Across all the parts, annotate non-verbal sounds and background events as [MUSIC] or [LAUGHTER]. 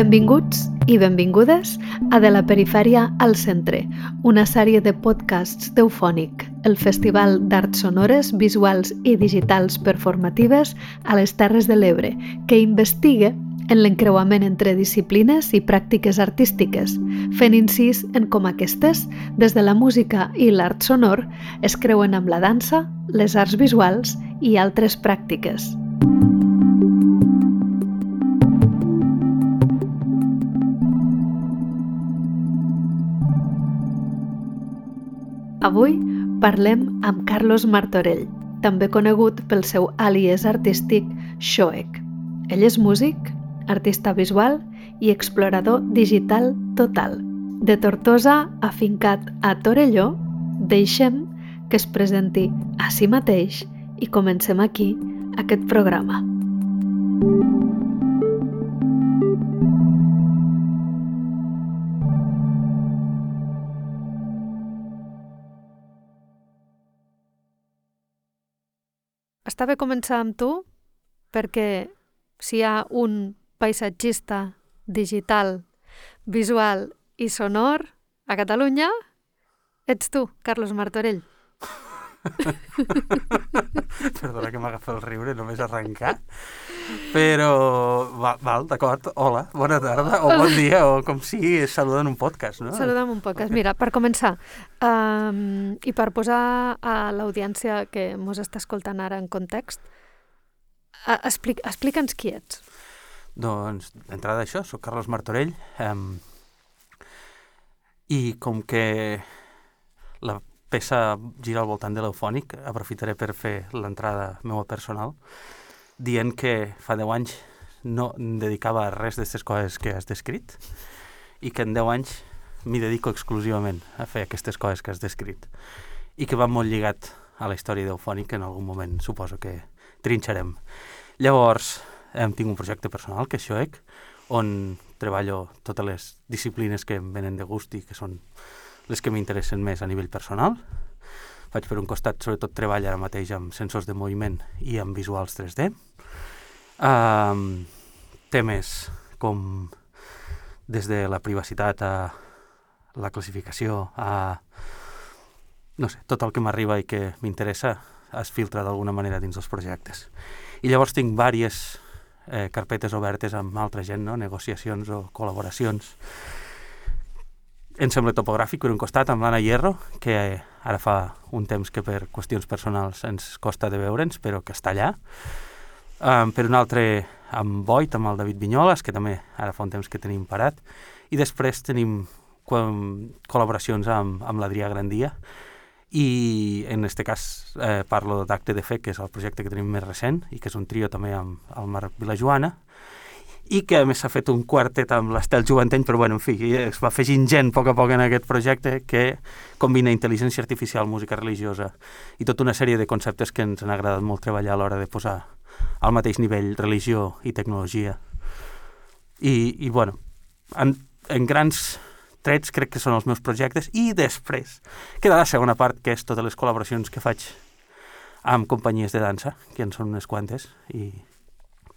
Benvinguts i benvingudes a De la perifèria al centre, una sèrie de podcasts d'Eufònic, el Festival d'Arts Sonores, Visuals i Digitals Performatives a les Terres de l'Ebre, que investiga en l'encreuament entre disciplines i pràctiques artístiques, fent incís en com aquestes, des de la música i l'art sonor, es creuen amb la dansa, les arts visuals i altres pràctiques. Avui parlem amb Carlos Martorell, també conegut pel seu àlies artístic Shoek. Ell és músic, artista visual i explorador digital total. De Tortosa, afincat a Torelló, deixem que es presenti a si mateix i comencem aquí aquest programa. Està bé començar amb tu perquè si hi ha un paisatgista digital, visual i sonor a Catalunya, ets tu, Carlos Martorell. [LAUGHS] Perdona que m'agafa el riure, només arrencar. Però, val, val d'acord, hola, bona tarda, o bon dia, o com sigui, saludant un podcast, no? Saludant un podcast. Mira, per començar, um, i per posar a l'audiència que mos està escoltant ara en context, explic, explica'ns qui ets. Doncs, d'entrada d'això, sóc Carlos Martorell, um, i com que la peça gira al voltant de l'eufònic, aprofitaré per fer l'entrada meva personal, dient que fa 10 anys no em dedicava a res d'aquestes coses que has descrit i que en 10 anys m'hi dedico exclusivament a fer aquestes coses que has descrit i que va molt lligat a la història d'Eufònic en algun moment suposo que trinxarem. Llavors, em tinc un projecte personal, que és Xoec, on treballo totes les disciplines que em venen de gust i que són les que m'interessen més a nivell personal. Faig per un costat, sobretot, treball ara mateix amb sensors de moviment i amb visuals 3D. Um, temes com des de la privacitat a la classificació a no sé, tot el que m'arriba i que m'interessa es filtra d'alguna manera dins dels projectes. I llavors tinc diverses eh, carpetes obertes amb altra gent, no? negociacions o col·laboracions. En sembla topogràfic, per un costat, amb l'Anna Hierro, que ara fa un temps que per qüestions personals ens costa de veure'ns, però que està allà. Um, per un altre, amb Void, amb el David Vinyoles, que també ara fa un temps que tenim parat. I després tenim col·laboracions amb, amb l'Adrià Grandia, i en aquest cas eh, parlo d'Acte de Fe, que és el projecte que tenim més recent i que és un trio també amb el Marc Vilajoana i que a més s'ha fet un quartet amb l'Estel Joventeny, però bueno, en fi, es va afegint gent a poc a poc en aquest projecte que combina intel·ligència artificial, música religiosa i tota una sèrie de conceptes que ens han agradat molt treballar a l'hora de posar al mateix nivell religió i tecnologia. I, i bueno, en, en grans trets crec que són els meus projectes i després queda la segona part que és totes les col·laboracions que faig amb companyies de dansa, que en són unes quantes i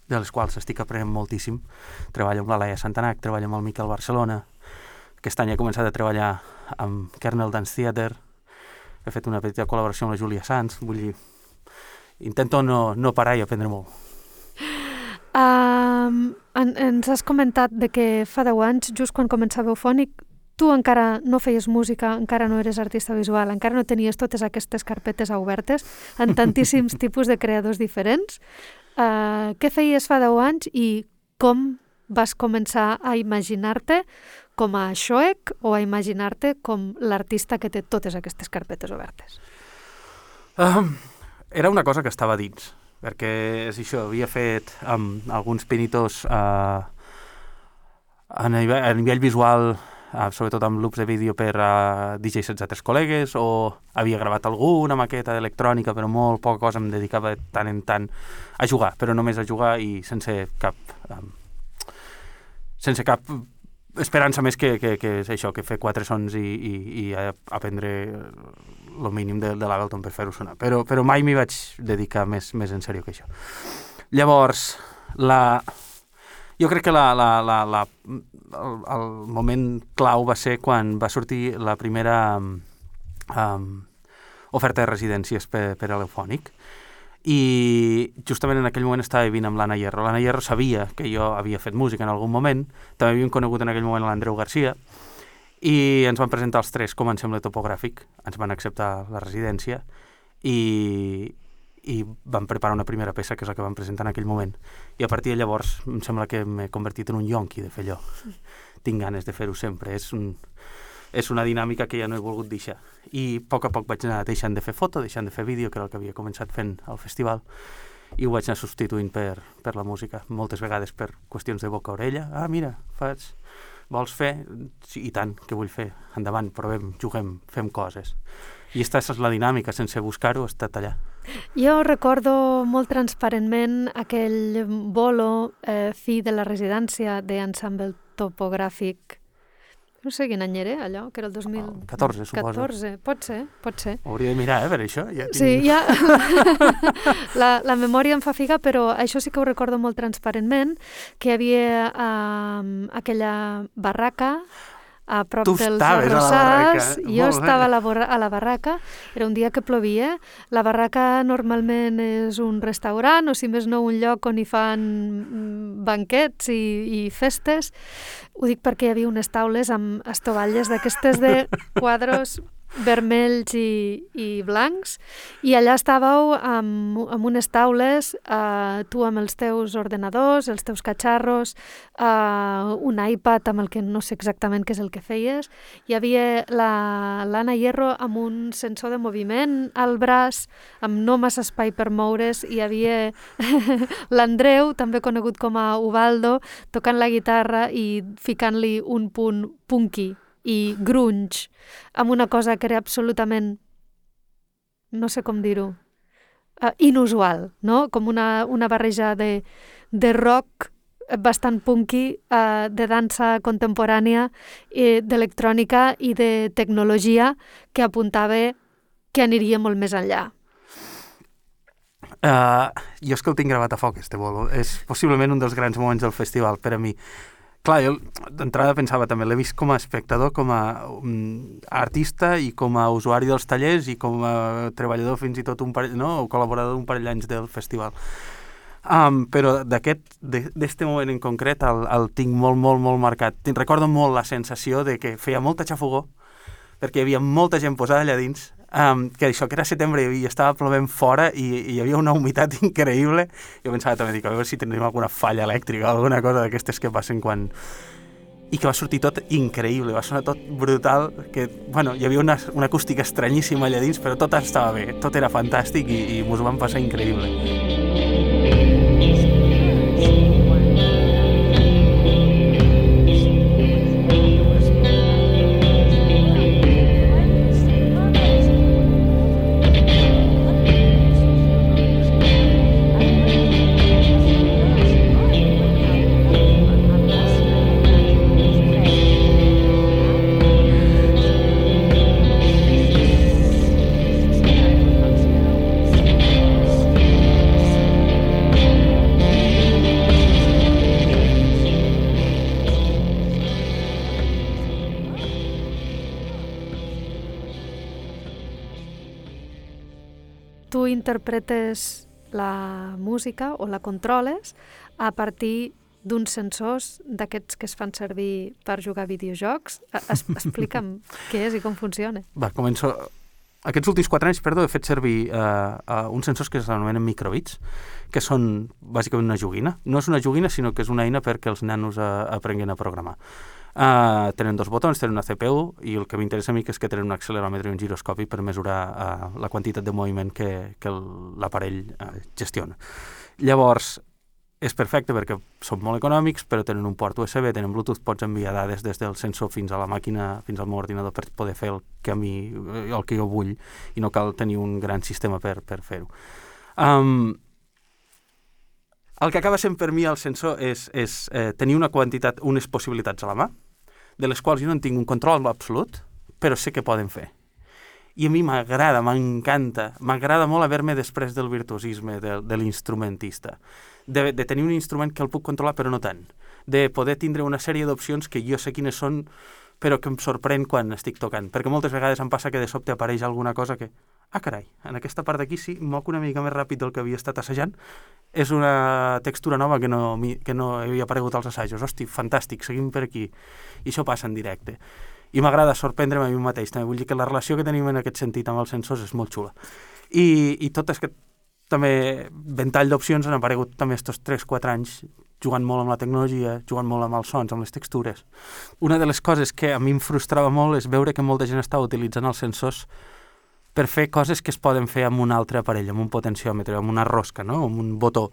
de les quals estic aprenent moltíssim. Treballo amb la Laia Santanac, treballo amb el Miquel Barcelona, aquest any he començat a treballar amb Kernel Dance Theater, he fet una petita col·laboració amb la Júlia Sanz, vull dir, intento no, no parar i aprendre molt. Um, en, ens has comentat de que fa 10 anys, just quan començava Eufònic, tu encara no feies música, encara no eres artista visual, encara no tenies totes aquestes carpetes obertes en tantíssims [LAUGHS] tipus de creadors diferents. Uh, què feies fa 10 anys i com vas començar a imaginar-te com a Shoek o a imaginar-te com l'artista que té totes aquestes carpetes obertes? Um, era una cosa que estava dins, perquè és això, havia fet um, alguns pinitos uh, a, nivell, a nivell visual sobretot amb loops de vídeo per uh, DJs sense altres col·legues, o havia gravat alguna maqueta d'electrònica, però molt poca cosa em dedicava tant en tant a jugar, però només a jugar i sense cap... Um, sense cap esperança més que, que, que és això, que fer quatre sons i, i, i aprendre el mínim de, de l'Ableton per fer-ho sonar. Però, però mai m'hi vaig dedicar més, més en sèrio que això. Llavors, la... Jo crec que la, la, la, la, el, el moment clau va ser quan va sortir la primera um, oferta de residències per, per a l'eufònic. I justament en aquell moment estava vivint amb l'Anna Hierro. L'Anna Hierro sabia que jo havia fet música en algun moment, també havíem conegut en aquell moment l'Andreu Garcia, i ens van presentar els tres com ensemble topogràfic, ens van acceptar la residència. I, i van preparar una primera peça que és la que van presentar en aquell moment. I a partir de llavors em sembla que m'he convertit en un yonqui de fer allò. Tinc ganes de fer-ho sempre, és, un, és una dinàmica que ja no he volgut deixar. I a poc a poc vaig anar deixant de fer foto, deixant de fer vídeo, que era el que havia començat fent al festival, i ho vaig anar substituint per, per la música, moltes vegades per qüestions de boca-orella. Ah, mira, faig vols fer? Sí, i tant, que vull fer. Endavant, provem, juguem, fem coses. I aquesta és la dinàmica, sense buscar-ho, ha estat allà. Jo recordo molt transparentment aquell bolo eh, fi de la residència d'ensemble topogràfic no sé quin any era allò, que era el 2014, suposo. 14, pot ser, pot ser. Hauria de mirar, eh, per això. Ja tinc... Sí, ja... [LAUGHS] la, la memòria em fa figa, però això sí que ho recordo molt transparentment, que hi havia eh, aquella barraca a prop tu dels arrossars. Jo estava a la, a la barraca, era un dia que plovia. La barraca normalment és un restaurant o, si més no, un lloc on hi fan mm, banquets i, i festes. Ho dic perquè hi havia unes taules amb estovalles d'aquestes de [LAUGHS] quadros vermells i, i blancs, i allà estàveu amb, amb unes taules, eh, tu amb els teus ordenadors, els teus catxarros, eh, un iPad amb el que no sé exactament què és el que feies, hi havia l'Anna Hierro amb un sensor de moviment al braç, amb no massa espai per moure's, hi havia [LAUGHS] l'Andreu, també conegut com a Ubaldo, tocant la guitarra i ficant-li un punt punky i grunge, amb una cosa que era absolutament, no sé com dir-ho, uh, inusual, no? Com una, una barreja de, de rock bastant punky, uh, de dansa contemporània, eh, d'electrònica i de tecnologia que apuntava que aniria molt més enllà. Uh, jo és que el tinc gravat a foc, este bolo. És possiblement un dels grans moments del festival per a mi clar, jo d'entrada pensava també, l'he vist com a espectador, com a um, artista i com a usuari dels tallers i com a treballador fins i tot un parell, no? o col·laborador d'un parell d'anys del festival. Um, però d'aquest, d'este moment en concret el, el tinc molt, molt, molt marcat. Recordo molt la sensació de que feia molta xafogó, perquè hi havia molta gent posada allà dins, um, que això que era setembre i estava plovent fora i, i hi havia una humitat [LAUGHS] increïble. Jo pensava també, dic, a veure si tenim alguna falla elèctrica o alguna cosa d'aquestes que passen quan... I que va sortir tot increïble, va sonar tot brutal, que, bueno, hi havia una, una acústica estranyíssima allà dins, però tot estava bé, tot era fantàstic i, i mos ho vam passar increïble. Interpretes la música o la controles a partir d'uns sensors d'aquests que es fan servir per jugar a videojocs. Es, [LAUGHS] explica'm què és i com funciona. Va, començo... Aquests últims quatre anys, perdó, he fet servir uh, uh, uns sensors que s'anomenen microbits, que són bàsicament una joguina. No és una joguina, sinó que és una eina perquè els nanos uh, aprenguen a programar. Uh, tenen dos botons, tenen una CPU i el que m'interessa a mi és que tenen un acceleròmetre i un giroscopi per mesurar uh, la quantitat de moviment que, que l'aparell uh, gestiona. Llavors, és perfecte perquè són molt econòmics, però tenen un port USB, tenen Bluetooth, pots enviar dades des del sensor fins a la màquina, fins al meu ordinador per poder fer el que a mi, el que jo vull i no cal tenir un gran sistema per, per fer-ho. Um, el que acaba sent per mi el sensor és, és eh, tenir una quantitat, unes possibilitats a la mà, de les quals jo no en tinc un control absolut, però sé que poden fer. I a mi m'agrada, m'encanta, m'agrada molt haver-me després del virtuosisme de, de l'instrumentista, de, de tenir un instrument que el puc controlar però no tant. de poder tindre una sèrie d'opcions que jo sé quines són, però que em sorprèn quan estic tocant. Perquè moltes vegades em passa que de sobte apareix alguna cosa que, ah, carai, en aquesta part d'aquí sí, moc una mica més ràpid del que havia estat assajant. És una textura nova que no, que no havia aparegut als assajos. Hosti, fantàstic, seguim per aquí. I això passa en directe. I m'agrada sorprendre'm a mi mateix. També vull dir que la relació que tenim en aquest sentit amb els sensors és molt xula. I, i tot és que també ventall d'opcions han aparegut també estos 3-4 anys jugant molt amb la tecnologia, jugant molt amb els sons, amb les textures. Una de les coses que a mi em frustrava molt és veure que molta gent estava utilitzant els sensors per fer coses que es poden fer amb un altre aparell, amb un potenciòmetre, amb una rosca, no? amb un botó.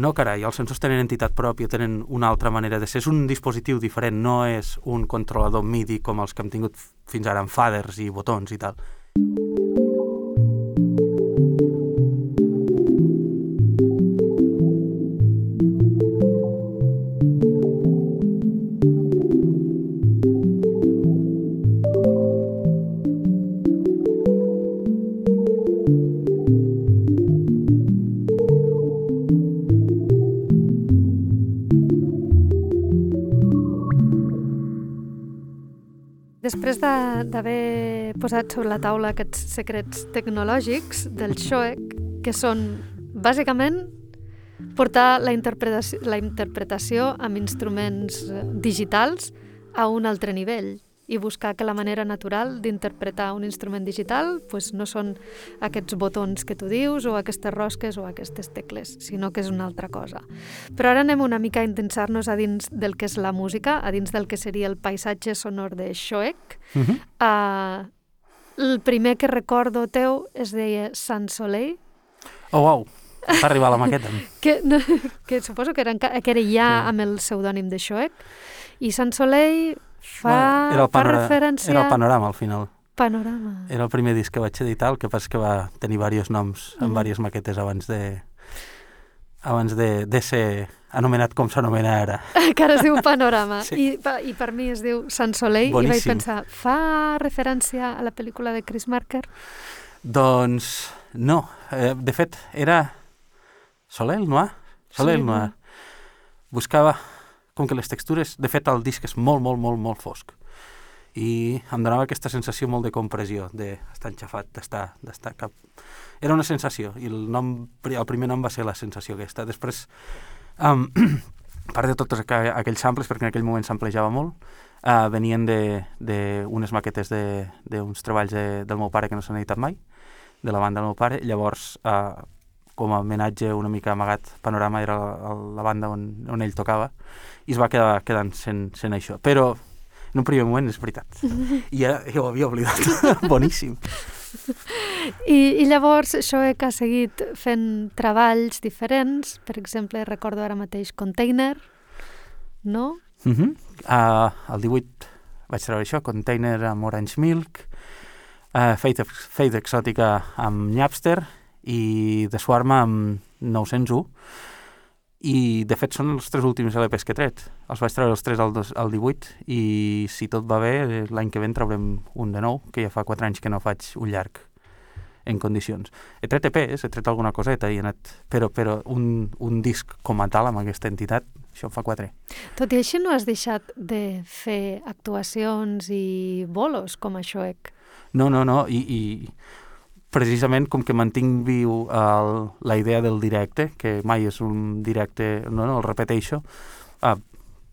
No, carai, els sensors tenen entitat pròpia, tenen una altra manera de ser. És un dispositiu diferent, no és un controlador MIDI com els que hem tingut fins ara amb faders i botons i tal. Després d'haver posat sobre la taula aquests secrets tecnològics del XOEC, que són bàsicament portar la interpretació, la interpretació amb instruments digitals a un altre nivell, i buscar que la manera natural d'interpretar un instrument digital pues, no són aquests botons que tu dius o aquestes rosques o aquestes tecles, sinó que és una altra cosa. Però ara anem una mica a intensar-nos a dins del que és la música, a dins del que seria el paisatge sonor de Schoeck. Uh -huh. uh, el primer que recordo teu es deia Sant Soleil. Oh, wow! Va arribar la maqueta. [LAUGHS] que, no, que suposo que era, que era ja sí. amb el pseudònim de Schoeck. I Sant Soleil Fa, era el fa referència... Era el panorama, al final. Panorama. Era el primer disc que vaig editar, el que passa que va tenir diversos noms mm. en diverses maquetes abans de abans de, de ser anomenat com s'anomena ara. [LAUGHS] Que ara es diu Panorama. sí. I, I per mi es diu Sant Soleil Boníssim. i vaig pensar, fa referència a la pel·lícula de Chris Marker? Doncs no. Eh, de fet, era Soleil Noir. Soleil sí, Noir. Buscava com que les textures, de fet el disc és molt, molt, molt, molt fosc. I em donava aquesta sensació molt de compressió, d'estar enxafat, d'estar, cap... Era una sensació, i el, nom, el primer nom va ser la sensació aquesta. Després, um, part de tots aquells samples, perquè en aquell moment s'amplejava molt, uh, venien d'unes maquetes d'uns treballs de, del meu pare que no s'han editat mai, de la banda del meu pare, llavors, uh, com a homenatge una mica amagat, Panorama era la, la banda on, on ell tocava, i es va quedar quedant sent, sent això. Però en un primer moment és veritat. [LAUGHS] I ja, ja ho havia oblidat. [LAUGHS] Boníssim. I, I llavors que ha seguit fent treballs diferents, per exemple, recordo ara mateix Container, no? Uh -huh. uh, el 18 vaig treure això, Container amb Orange Milk, uh, Fate, Fate Exòtica amb Napster i The Swarm amb 901 i de fet són els tres últims LPs que he tret. Els vaig treure els tres al, dos, al 18 i si tot va bé l'any que ve en traurem un de nou, que ja fa 4 anys que no faig un llarg en condicions. He tret EPs, he tret alguna coseta i he anat... Però, però un, un disc com a tal amb aquesta entitat, això fa 4. Tot i així no has deixat de fer actuacions i bolos com a Xoec? No, no, no, i, i precisament com que mantinc viu el, la idea del directe, que mai és un directe, no, no, el repeteixo, ah,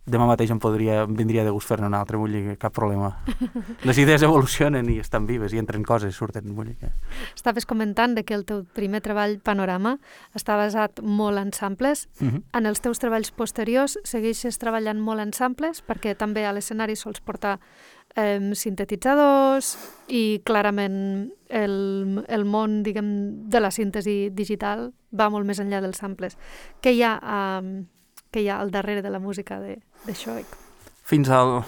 demà mateix em podria, em vindria de gust fer-ne un altre, vull dir cap problema. [LAUGHS] Les idees evolucionen i estan vives i entren coses, surten, vull dir que... Estaves comentant de que el teu primer treball, Panorama, està basat molt en samples. Uh mhm. -huh. En els teus treballs posteriors segueixes treballant molt en samples perquè també a l'escenari sols portar eh, sintetitzadors i clarament el, el món diguem, de la síntesi digital va molt més enllà dels samples. Què hi ha, eh, què hi ha al darrere de la música de, de Shoek? Fins al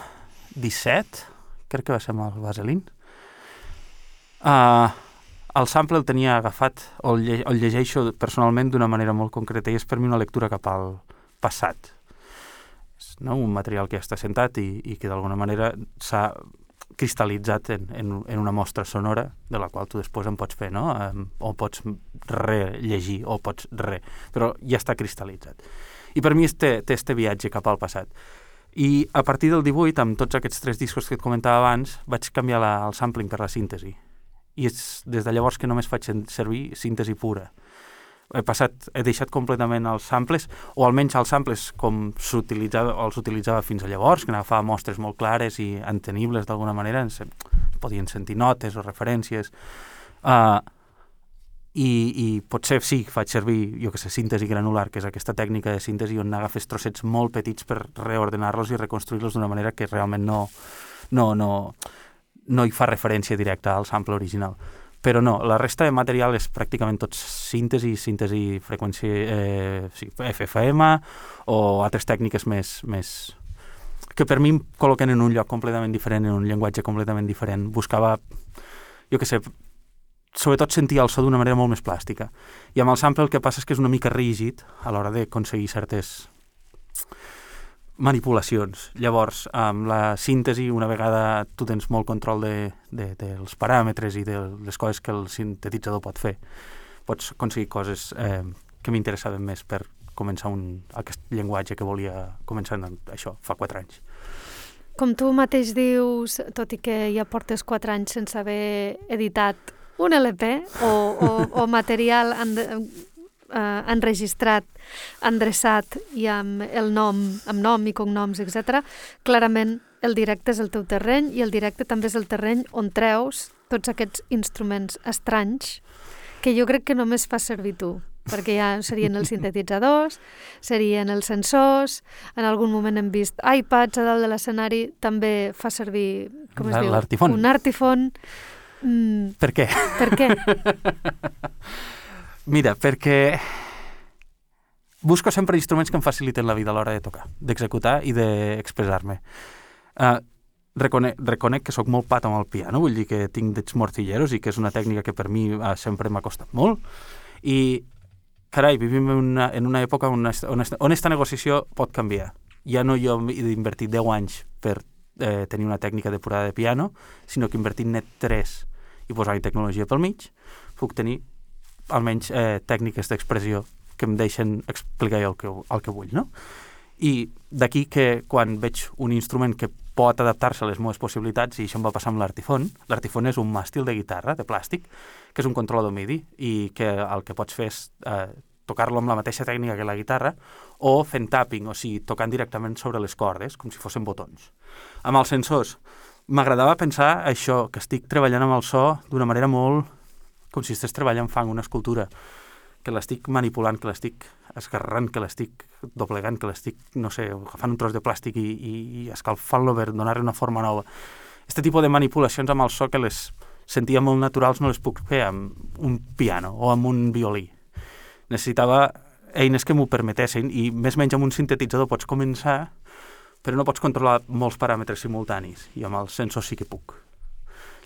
17, crec que va ser amb el Vaseline, uh, el sample el tenia agafat, o el, lle el llegeixo personalment d'una manera molt concreta, i és per mi una lectura cap al passat, no? un material que ja està sentat i, i que d'alguna manera s'ha cristal·litzat en, en, en una mostra sonora de la qual tu després en pots fer, no? O pots rellegir, o pots re... Però ja està cristal·litzat. I per mi té, té este viatge cap al passat. I a partir del 18, amb tots aquests tres discos que et comentava abans, vaig canviar la, el sampling per la síntesi. I és des de llavors que només faig servir síntesi pura he passat, he deixat completament els samples, o almenys els samples com s'utilitzava, els utilitzava fins a llavors, que agafava mostres molt clares i entenibles d'alguna manera, ens, podien sentir notes o referències, uh, i, i potser sí, faig servir, jo que sé, síntesi granular, que és aquesta tècnica de síntesi on agafes trossets molt petits per reordenar-los i reconstruir-los d'una manera que realment no, no, no, no hi fa referència directa al sample original però no, la resta de material és pràcticament tot síntesi, síntesi freqüència eh, sí, FFM o altres tècniques més, més que per mi em col·loquen en un lloc completament diferent, en un llenguatge completament diferent. Buscava, jo que sé, sobretot sentir el so d'una manera molt més plàstica. I amb el sample el que passa és que és una mica rígid a l'hora d'aconseguir certes manipulacions. Llavors, amb la síntesi, una vegada tu tens molt control de, de, dels paràmetres i de les coses que el sintetitzador pot fer, pots aconseguir coses eh, que m'interessaven més per començar un, aquest llenguatge que volia començar en això, fa quatre anys. Com tu mateix dius, tot i que ja portes quatre anys sense haver editat un LP o, o, o material en, eh, enregistrat, endreçat i amb el nom, amb nom i cognoms, etc. Clarament el directe és el teu terreny i el directe també és el terreny on treus tots aquests instruments estranys que jo crec que només fa servir tu perquè ja serien els [LAUGHS] sintetitzadors, serien els sensors, en algun moment hem vist iPads a dalt de l'escenari, també fa servir, com es diu? Un artifon. Mm, per què? Per què? [LAUGHS] Mira, perquè busco sempre instruments que em faciliten la vida a l'hora de tocar, d'executar i d'expressar-me. Uh, reconec, reconec que sóc molt pat amb el piano, vull dir que tinc dets morcilleros i que és una tècnica que per mi uh, sempre m'ha costat molt. I, carai, vivim en una, en una època on, on, on esta negociació pot canviar. Ja no jo he d'invertir 10 anys per eh, tenir una tècnica depurada de piano, sinó que invertint net 3 i posar-hi tecnologia pel mig, puc tenir almenys eh, tècniques d'expressió que em deixen explicar el que, el que vull, no? I d'aquí que quan veig un instrument que pot adaptar-se a les meves possibilitats, i això em va passar amb l'artifon, l'artifon és un màstil de guitarra, de plàstic, que és un controlador MIDI, i que el que pots fer és eh, tocar-lo amb la mateixa tècnica que la guitarra, o fent tapping, o sigui, tocant directament sobre les cordes, com si fossin botons. Amb els sensors, m'agradava pensar això, que estic treballant amb el so d'una manera molt com si estigués treballant fang, una escultura, que l'estic manipulant, que l'estic esgarrant, que l'estic doblegant, que l'estic, no sé, agafant un tros de plàstic i, i, i escalfant-lo per donar-li una forma nova. Aquest tipus de manipulacions amb el so que les sentia molt naturals no les puc fer amb un piano o amb un violí. Necessitava eines que m'ho permetessin i més menys amb un sintetitzador pots començar però no pots controlar molts paràmetres simultanis i amb els sensors sí que puc.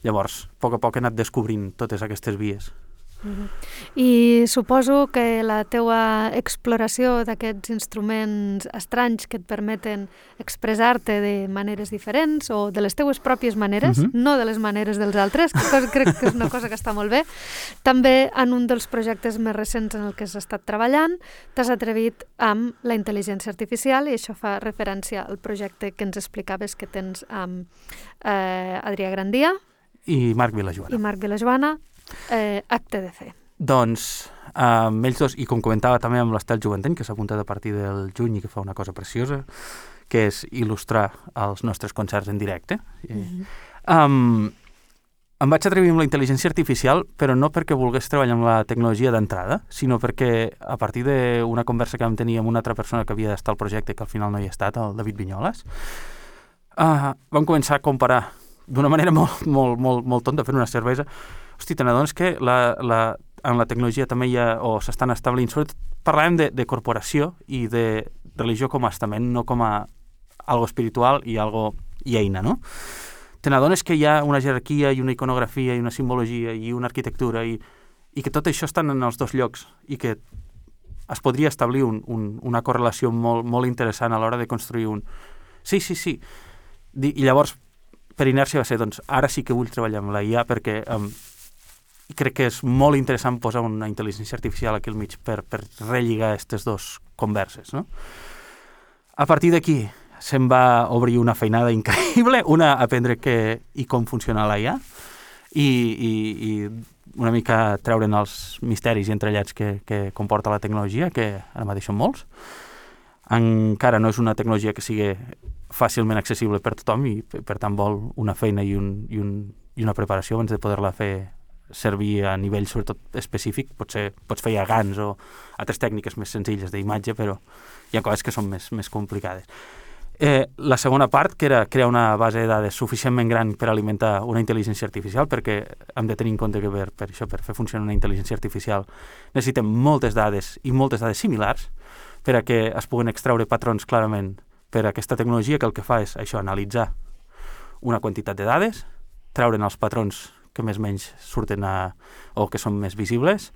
Llavors, a poc a poc he anat descobrint totes aquestes vies. -huh. I suposo que la teua exploració d'aquests instruments estranys que et permeten expressar-te de maneres diferents o de les teues pròpies maneres, uh -huh. no de les maneres dels altres, que cosa, crec que és una cosa que està molt bé, també en un dels projectes més recents en el que has estat treballant, t'has atrevit amb la intel·ligència artificial i això fa referència al projecte que ens explicaves que tens amb eh, Adrià Grandia, i Marc Vilajoana. I Marc Vilajoana, eh, acte de fe. Doncs, eh, amb ells dos, i com comentava també amb l'Estel Joventeny, que s'ha apuntat a partir del juny i que fa una cosa preciosa, que és il·lustrar els nostres concerts en directe. Mm -hmm. um, em vaig atrevir amb la intel·ligència artificial, però no perquè volgués treballar amb la tecnologia d'entrada, sinó perquè a partir d'una conversa que vam tenir amb una altra persona que havia d'estar al projecte, que al final no hi ha estat, el David Vinyoles, uh, vam començar a comparar d'una manera [LAUGHS] molt, molt, molt, molt tonta fent una cervesa, hosti, te n'adones que la, la, en la tecnologia també hi ha, o s'estan establint, sobretot parlàvem de, de corporació i de religió com a estament, no com a algo espiritual i algo i eina, no? Te n'adones que hi ha una jerarquia i una iconografia i una simbologia i una arquitectura i, i que tot això estan en els dos llocs i que es podria establir un, un, una correlació molt, molt interessant a l'hora de construir un... Sí, sí, sí. I llavors per inèrcia va ser, doncs, ara sí que vull treballar amb la IA perquè um, crec que és molt interessant posar una intel·ligència artificial aquí al mig per, per relligar aquestes dues converses, no? A partir d'aquí se'm va obrir una feinada increïble, una aprendre què i com funciona la IA i, i, i una mica treure'n els misteris i entrellats que, que comporta la tecnologia, que ara mateix són molts. Encara no és una tecnologia que sigui fàcilment accessible per tothom i per tant vol una feina i, un, i, un, i una preparació abans de poder-la fer servir a nivell sobretot específic, potser pots fer GANs o altres tècniques més senzilles d'imatge, però hi ha coses que són més, més complicades. Eh, la segona part, que era crear una base de dades suficientment gran per alimentar una intel·ligència artificial, perquè hem de tenir en compte que per, per això, per fer funcionar una intel·ligència artificial, necessitem moltes dades i moltes dades similars per a que es puguen extraure patrons clarament per aquesta tecnologia que el que fa és això, analitzar una quantitat de dades, treure'n els patrons que més o menys surten a, o que són més visibles.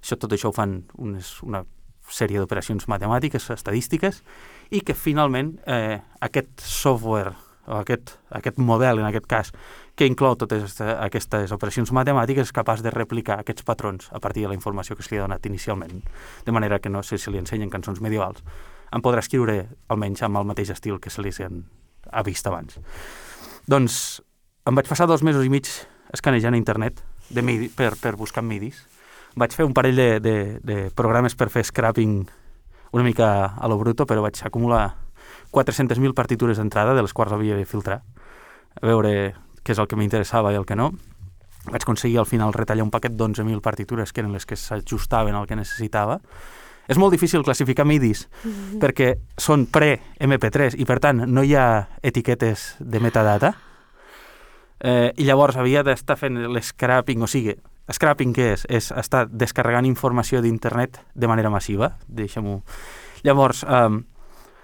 Això, tot això ho fan unes, una sèrie d'operacions matemàtiques, estadístiques, i que finalment eh, aquest software o aquest, aquest model, en aquest cas, que inclou totes aquestes operacions matemàtiques, és capaç de replicar aquests patrons a partir de la informació que se li ha donat inicialment. De manera que no sé si li ensenyen cançons medievals, en podrà escriure almenys amb el mateix estil que se li ha vist abans. Doncs em vaig passar dos mesos i mig escanejant a internet de MIDI, per, per buscar midis. Vaig fer un parell de, de, de programes per fer scrapping una mica a lo bruto, però vaig acumular 400.000 partitures d'entrada, de les quals havia de filtrar, a veure què és el que m'interessava i el que no. Vaig aconseguir al final retallar un paquet d'11.000 partitures, que eren les que s'ajustaven al que necessitava. És molt difícil classificar midis mm -hmm. perquè són pre-MP3 i, per tant, no hi ha etiquetes de metadata. Eh, I llavors havia d'estar fent l'escrapping, o sigui, Scrapping què és? És estar descarregant informació d'internet de manera massiva, deixem-ho. Llavors, eh,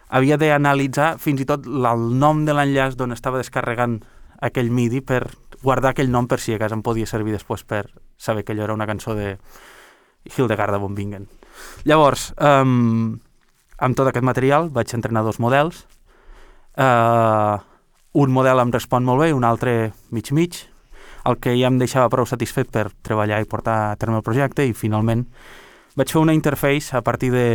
havia d'analitzar fins i tot el nom de l'enllaç d'on estava descarregant aquell MIDI per guardar aquell nom per si a casa em podia servir després per saber que allò era una cançó de Hildegard von Bingen. Llavors, eh, amb tot aquest material vaig entrenar dos models. Eh, un model em respon molt bé, un altre mig-mig, el que ja em deixava prou satisfet per treballar i portar a terme el projecte i finalment vaig fer una interface a partir de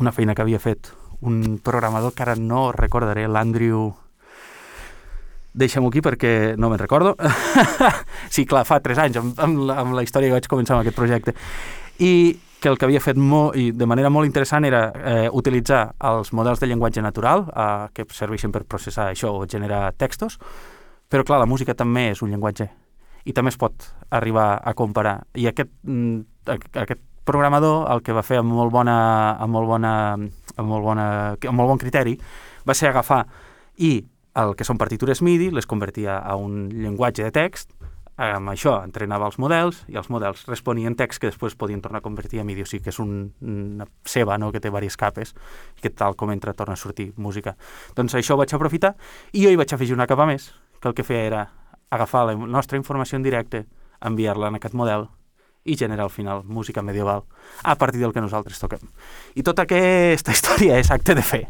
una feina que havia fet un programador que ara no recordaré, l'Andrew... Deixa-m'ho aquí perquè no me'n recordo. [LAUGHS] sí, clar, fa tres anys, amb, amb, la, amb la història que vaig començar amb aquest projecte. I que el que havia fet molt, i de manera molt interessant era eh, utilitzar els models de llenguatge natural eh, que serveixen per processar això o generar textos però, clar, la música també és un llenguatge i també es pot arribar a comparar. I aquest, mm, aquest programador el que va fer amb molt bona, amb molt bona, amb molt bona, amb molt bon criteri va ser agafar i el que són partitures MIDI les convertia a un llenguatge de text amb això entrenava els models i els models responien text que després podien tornar a convertir a MIDI, o sigui que és un, una ceba no? que té diverses capes i que tal com entra torna a sortir música. Doncs això ho vaig aprofitar i jo hi vaig afegir una capa més, que el que feia era agafar la nostra informació en directe, enviar-la en aquest model i generar al final música medieval a partir del que nosaltres toquem. I tota aquesta [LAUGHS] història és acte de fe,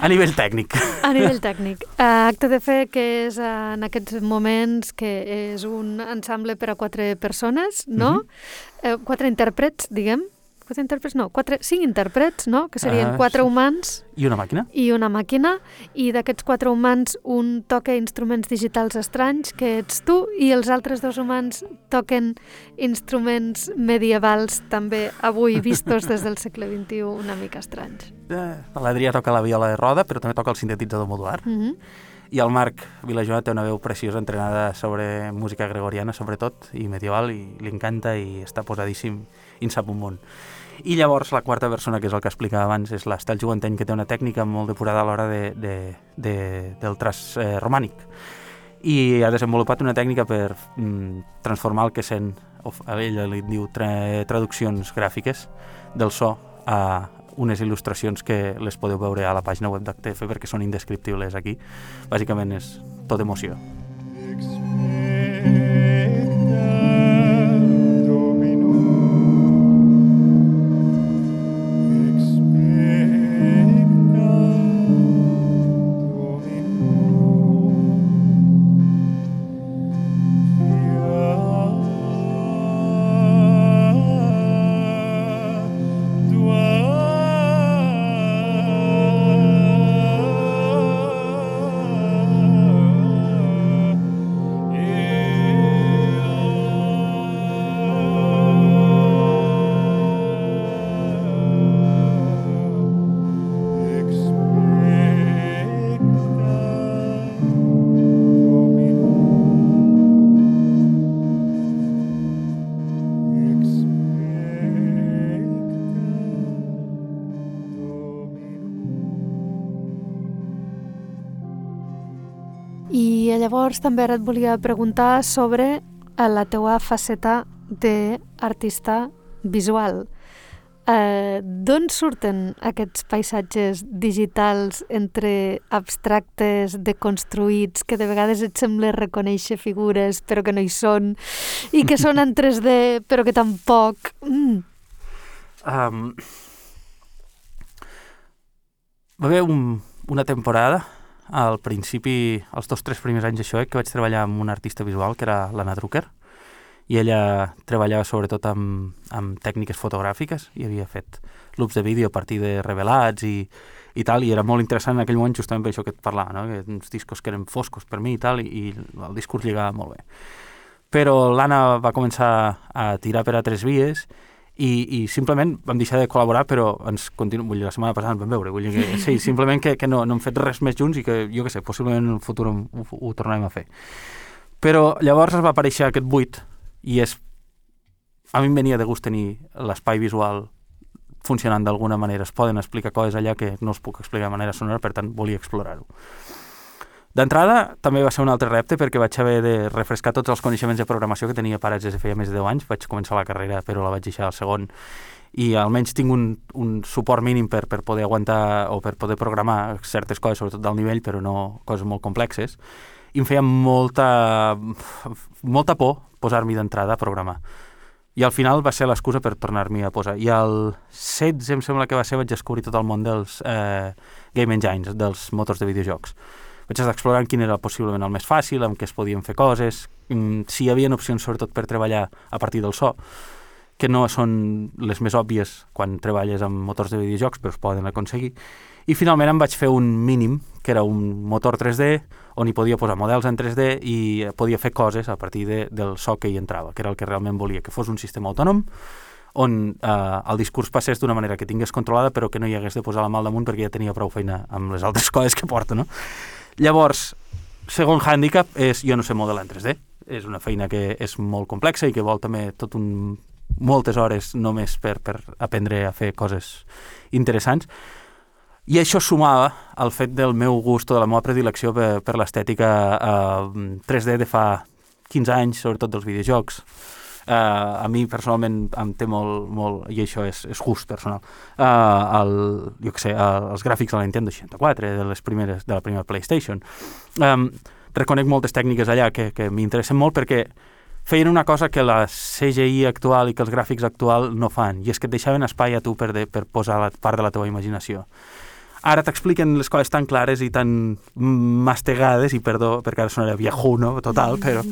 a nivell tècnic. A nivell tècnic. Uh, [LAUGHS] acte de fe que és uh, en aquests moments que és un ensemble per a quatre persones, no? Uh -huh. uh, quatre intèrprets, diguem, Quatre intèrprets, no, quatre, cinc intèrprets, no? Que serien uh, quatre humans... I una màquina. I una màquina, i d'aquests quatre humans un toca instruments digitals estranys, que ets tu, i els altres dos humans toquen instruments medievals també avui vistos des del segle XXI una mica estranys. Eh, L'Adrià toca la viola de roda, però també toca el sintetitzador modular. Uh mhm. -huh. I el Marc Vilajoana té una veu preciosa entrenada sobre música gregoriana, sobretot, i medieval, i li encanta i està posadíssim i en sap un munt. I llavors la quarta persona, que és el que explicava abans, és l'Estel Joventeny, que té una tècnica molt depurada a l'hora de, de, de, del traç eh, romànic. I ha desenvolupat una tècnica per mm, transformar el que sent, o a ella li diu tra traduccions gràfiques del so a unes il·lustracions que les podeu veure a la pàgina web d'HTF perquè són indescriptibles aquí. Bàsicament és tot emoció. També ara et volia preguntar sobre eh, la teua faceta d'artista visual. Eh, D'on surten aquests paisatges digitals entre abstractes, deconstruïts, que de vegades et sembla reconèixer figures però que no hi són, i que són en 3D però que tampoc... Mm. Um, va haver un, una temporada, al principi, els dos tres primers anys això, eh, que vaig treballar amb un artista visual, que era l'Anna Drucker, i ella treballava sobretot amb, amb tècniques fotogràfiques i havia fet loops de vídeo a partir de revelats i, i tal, i era molt interessant en aquell moment justament per això que et parlava, no? que uns discos que eren foscos per mi i tal, i, i el discurs lligava molt bé. Però l'Anna va començar a tirar per a tres vies i, i simplement vam deixar de col·laborar, però ens continu... vull dir, la setmana passada ens vam veure, vull dir que [LAUGHS] sí, simplement que, que no, no hem fet res més junts i que, jo que sé, possiblement en el futur ho, ho, ho tornarem a fer. Però llavors es va aparèixer aquest buit i és... A mi em venia de gust tenir l'espai visual funcionant d'alguna manera. Es poden explicar coses allà que no es puc explicar de manera sonora, per tant, volia explorar-ho. D'entrada, també va ser un altre repte perquè vaig haver de refrescar tots els coneixements de programació que tenia parats des de feia més de 10 anys. Vaig començar la carrera, però la vaig deixar al segon i almenys tinc un, un suport mínim per, per poder aguantar o per poder programar certes coses, sobretot del nivell, però no coses molt complexes. I em feia molta, molta por posar-m'hi d'entrada a programar. I al final va ser l'excusa per tornar-m'hi a posar. I al 16, em sembla que va ser, vaig descobrir tot el món dels eh, game engines, dels motors de videojocs. Vaig estar explorant quin era possiblement el més fàcil, amb què es podien fer coses, mm, si hi havia opcions sobretot per treballar a partir del so, que no són les més òbvies quan treballes amb motors de videojocs, però es poden aconseguir. I finalment em vaig fer un mínim, que era un motor 3D, on hi podia posar models en 3D i podia fer coses a partir de, del so que hi entrava, que era el que realment volia, que fos un sistema autònom, on eh, el discurs passés d'una manera que tingués controlada però que no hi hagués de posar la mà al damunt perquè ja tenia prou feina amb les altres [LAUGHS] coses que porta, no? Llavors, segon hàndicap és jo no sé modelar en 3D. És una feina que és molt complexa i que vol també tot un, moltes hores només per, per aprendre a fer coses interessants. I això sumava al fet del meu gust o de la meva predilecció per, per l'estètica eh, 3D de fa 15 anys, sobretot dels videojocs. Uh, a mi personalment em té molt, molt i això és, és gust personal. Uh, el, jo que sé, uh, els gràfics de la Nintendo 64 de les primeres, de la primera Playstation. Um, reconec moltes tècniques allà que, que m'interessen molt perquè feien una cosa que la CGI actual i que els gràfics actual no fan, i és que et deixaven espai a tu per, de, per posar la part de la teva imaginació. Ara t'expliquen les coses tan clares i tan mastegades, i perdó, perquè ara sonarà viejuno total, però,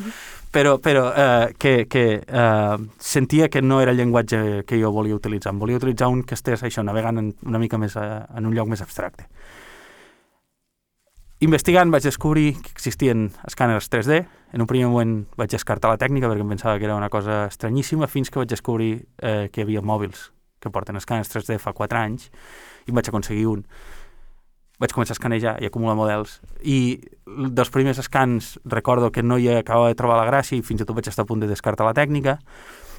però, però eh, que, que eh, sentia que no era el llenguatge que jo volia utilitzar. Em volia utilitzar un que estés això, navegant en, una mica més a, eh, en un lloc més abstracte. Investigant vaig descobrir que existien escàners 3D. En un primer moment vaig descartar la tècnica perquè em pensava que era una cosa estranyíssima fins que vaig descobrir eh, que hi havia mòbils que porten escàners 3D fa 4 anys i vaig aconseguir un vaig començar a escanejar i acumular models. I dels primers escans recordo que no hi acabava de trobar la gràcia i fins i tot vaig estar a punt de descartar la tècnica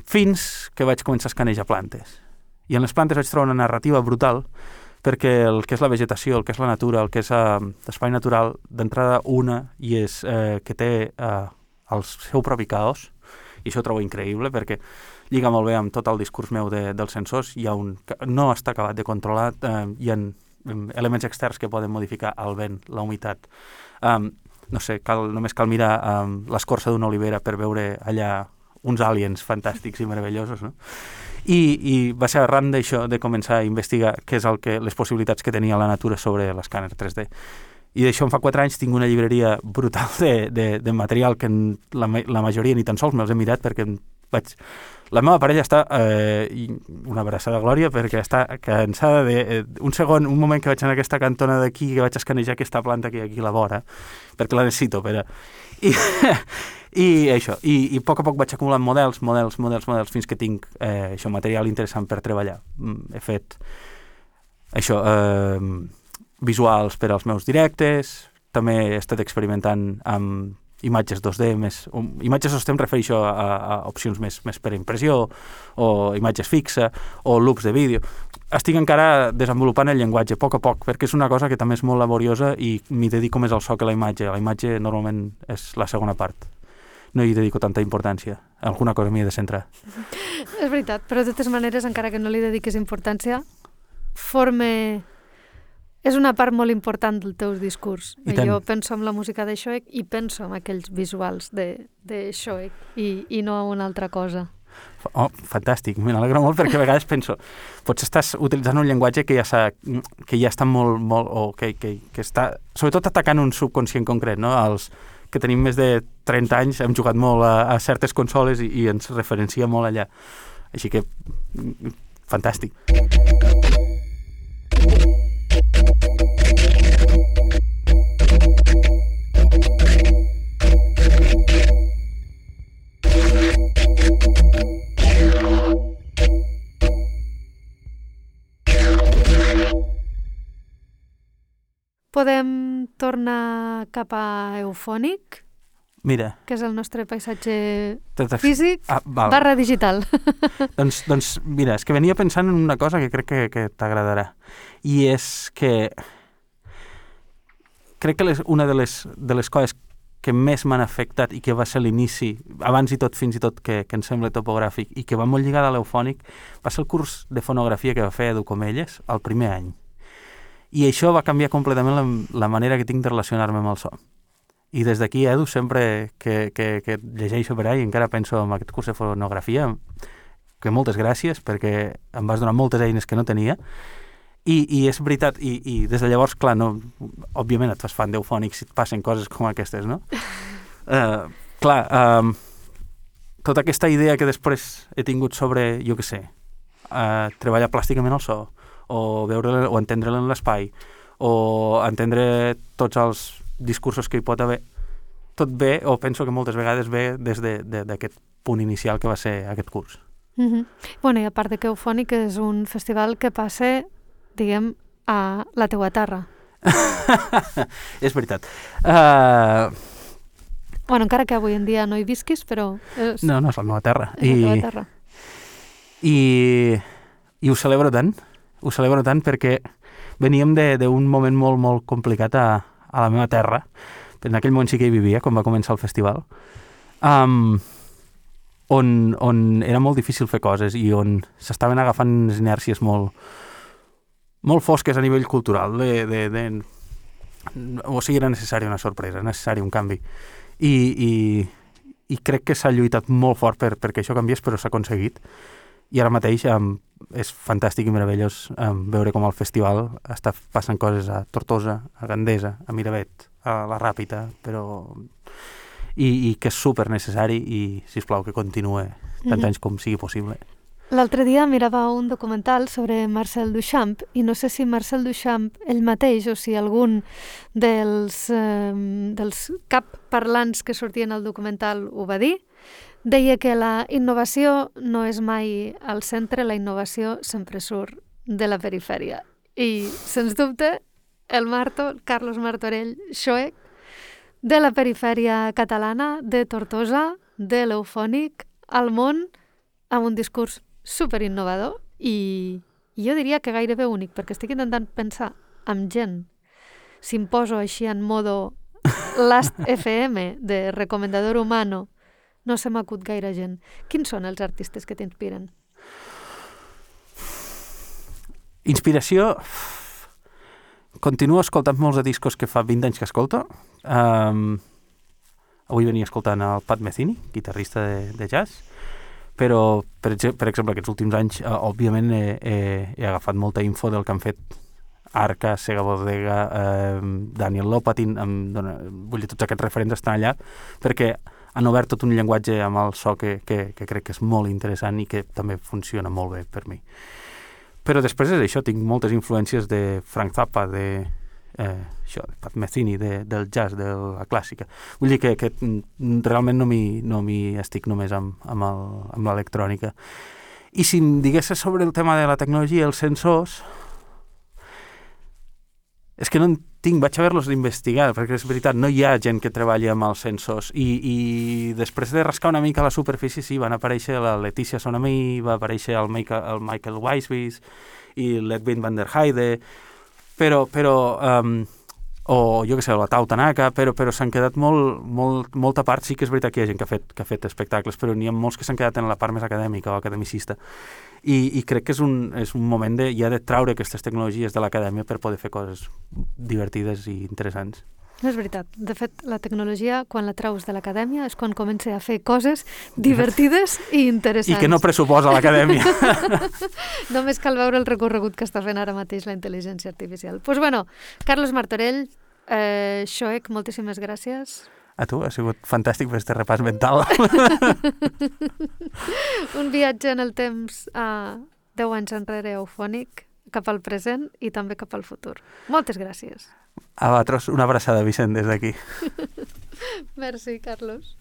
fins que vaig començar a escanejar plantes. I en les plantes vaig trobar una narrativa brutal perquè el que és la vegetació, el que és la natura, el que és uh, l'espai natural, d'entrada una, i és uh, que té uh, el seu propi caos, i això ho trobo increïble perquè lliga molt bé amb tot el discurs meu de, dels sensors, hi ha un, no està acabat de controlar, uh, hi ha elements externs que poden modificar el vent, la humitat. Um, no sé, cal, només cal mirar um, l'escorça d'una olivera per veure allà uns aliens fantàstics i meravellosos, no? I, i va ser arran d'això de començar a investigar què és el que, les possibilitats que tenia la natura sobre l'escàner 3D. I d'això en fa 4 anys tinc una llibreria brutal de, de, de material que la, la majoria ni tan sols me'ls he mirat perquè vaig la meva parella està, eh, una abraçada glòria, perquè està cansada de... Eh, un segon, un moment que vaig en aquesta cantona d'aquí, que vaig escanejar aquesta planta que hi ha aquí a la vora, perquè la necessito, però... I, [LAUGHS] i això, i, i a poc a poc vaig acumulant models, models, models, models, fins que tinc eh, això, material interessant per treballar. Mm, he fet això, eh, visuals per als meus directes, també he estat experimentant amb imatges 2D, més, um, imatges 2D em refereixo a, a opcions més, més per impressió, o imatges fixa, o loops de vídeo. Estic encara desenvolupant el llenguatge a poc a poc, perquè és una cosa que també és molt laboriosa i m'hi dedico més al so que a la imatge. La imatge normalment és la segona part no hi dedico tanta importància. Alguna cosa m'hi he de centrar. És veritat, però de totes maneres, encara que no li dediquis importància, forme... És una part molt important del teu discurs. I jo penso en la música de Shoek i penso en aquells visuals de, de Shoek i, i no en una altra cosa. Oh, fantàstic, me n'alegro molt perquè a vegades penso, potser estàs utilitzant un llenguatge que ja, que ja està molt, molt o que, que, que està sobretot atacant un subconscient concret, no? Els, que tenim més de 30 anys, hem jugat molt a, a certes consoles i, i ens referencia molt allà. Així que, mm, fantàstic. Podem tornar cap a Eufònic? Mira. Que és el nostre paisatge físic ah, barra digital. [LAUGHS] doncs, doncs, mira, és que venia pensant en una cosa que crec que, que t'agradarà. I és que crec que les, una de les, de les coses que més m'han afectat i que va ser l'inici, abans i tot, fins i tot, que, que em sembla topogràfic i que va molt lligada a l'eufònic, va ser el curs de fonografia que va fer Edu Comelles el primer any. I això va canviar completament la, la manera que tinc de relacionar-me amb el so. I des d'aquí, Edu, sempre que, que, que llegeixo per ahí, encara penso en aquest curs de fonografia, que moltes gràcies, perquè em vas donar moltes eines que no tenia, i, i és veritat, i, i des de llavors, clar, no, òbviament et fas fan d'eufònics si et passen coses com aquestes, no? Uh, [LAUGHS] clar, um, tota aquesta idea que després he tingut sobre, jo què sé, uh, treballar plàsticament el so, o veure o entendre-la en l'espai, o entendre tots els discursos que hi pot haver, tot bé, o penso que moltes vegades ve des d'aquest de, punt inicial que va ser aquest curs. Mm -hmm. bueno, i a part de que Eufònic és un festival que passa, diguem, a la teua terra. [LAUGHS] és veritat. Uh... Bueno, encara que avui en dia no hi visquis, però... És... No, no, és la meva terra. És I... la teva terra. I... I ho celebro tant ho celebro tant perquè veníem d'un moment molt, molt complicat a, a la meva terra. En aquell moment sí que hi vivia, quan va començar el festival. Um, on, on era molt difícil fer coses i on s'estaven agafant unes inèrcies molt, molt fosques a nivell cultural. De, de, de, o sigui, era necessària una sorpresa, necessari un canvi. I, i, i crec que s'ha lluitat molt fort per, perquè això canviés, però s'ha aconseguit. I ara mateix um, és fantàstic i meravellós um, veure com el festival està passant coses a Tortosa, a Gandesa, a Miravet, a la Ràpita, però... I, i que és super necessari i, si us plau que continuï tant mm -hmm. anys com sigui possible. L'altre dia mirava un documental sobre Marcel Duchamp i no sé si Marcel Duchamp ell mateix o si algun dels, eh, dels cap parlants que sortien al documental ho va dir, Deia que la innovació no és mai al centre, la innovació sempre surt de la perifèria. I, sens dubte, el Marto, Carlos Martorell Xoec, de la perifèria catalana, de Tortosa, de l'Eufònic, al món, amb un discurs super innovador i, i jo diria que gairebé únic, perquè estic intentant pensar amb gent. Si em poso així en modo Last [LAUGHS] FM de recomendador humano no se m'acut gaire gent. Quins són els artistes que t'inspiren? Inspiració... Continuo escoltant molts de discos que fa 20 anys que escolto. Um, avui venia escoltant el Pat Metheny, guitarrista de, de jazz, però, per, per exemple, aquests últims anys, uh, òbviament, he, he, he agafat molta info del que han fet Arca, Sega Bodega, eh, Daniel Lopatin, em dona, vull dir, tots aquests referents estan allà, perquè han obert tot un llenguatge amb el so que, que, que crec que és molt interessant i que també funciona molt bé per mi. Però després és això, tinc moltes influències de Frank Zappa, de, eh, això, Metheny, de, del jazz, de la clàssica. Vull dir que, que realment no m'hi no estic només amb, amb l'electrònica. I si em digués sobre el tema de la tecnologia i els sensors, És que no en tinc, vaig haver-los d'investigar, perquè és veritat, no hi ha gent que treballa amb els sensors. I, I després de rascar una mica la superfície, sí, van aparèixer la Letícia Sonami, va aparèixer el Michael, el Michael Weisbis i l'Edwin van der Heide, però, però um, o jo que sé, la Tau Tanaka, però, però s'han quedat molt, molt, molta part, sí que és veritat que hi ha gent que ha fet, que ha fet espectacles, però n'hi ha molts que s'han quedat en la part més acadèmica o academicista. I, i crec que és un, és un moment de, ja de traure aquestes tecnologies de l'acadèmia per poder fer coses divertides i interessants. No és veritat. De fet, la tecnologia, quan la traus de l'acadèmia, és quan comença a fer coses divertides i interessants. I que no pressuposa l'acadèmia. [LAUGHS] Només cal veure el recorregut que està fent ara mateix la intel·ligència artificial. Doncs pues bueno, Carlos Martorell, eh, Xoec, moltíssimes gràcies. A tu, ha sigut fantàstic fer este repàs mental. [LAUGHS] Un viatge en el temps a 10 anys enrere eufònic, cap al present i també cap al futur. Moltes gràcies. A vosaltres una abraçada, Vicent, des d'aquí. [LAUGHS] Merci, Carlos.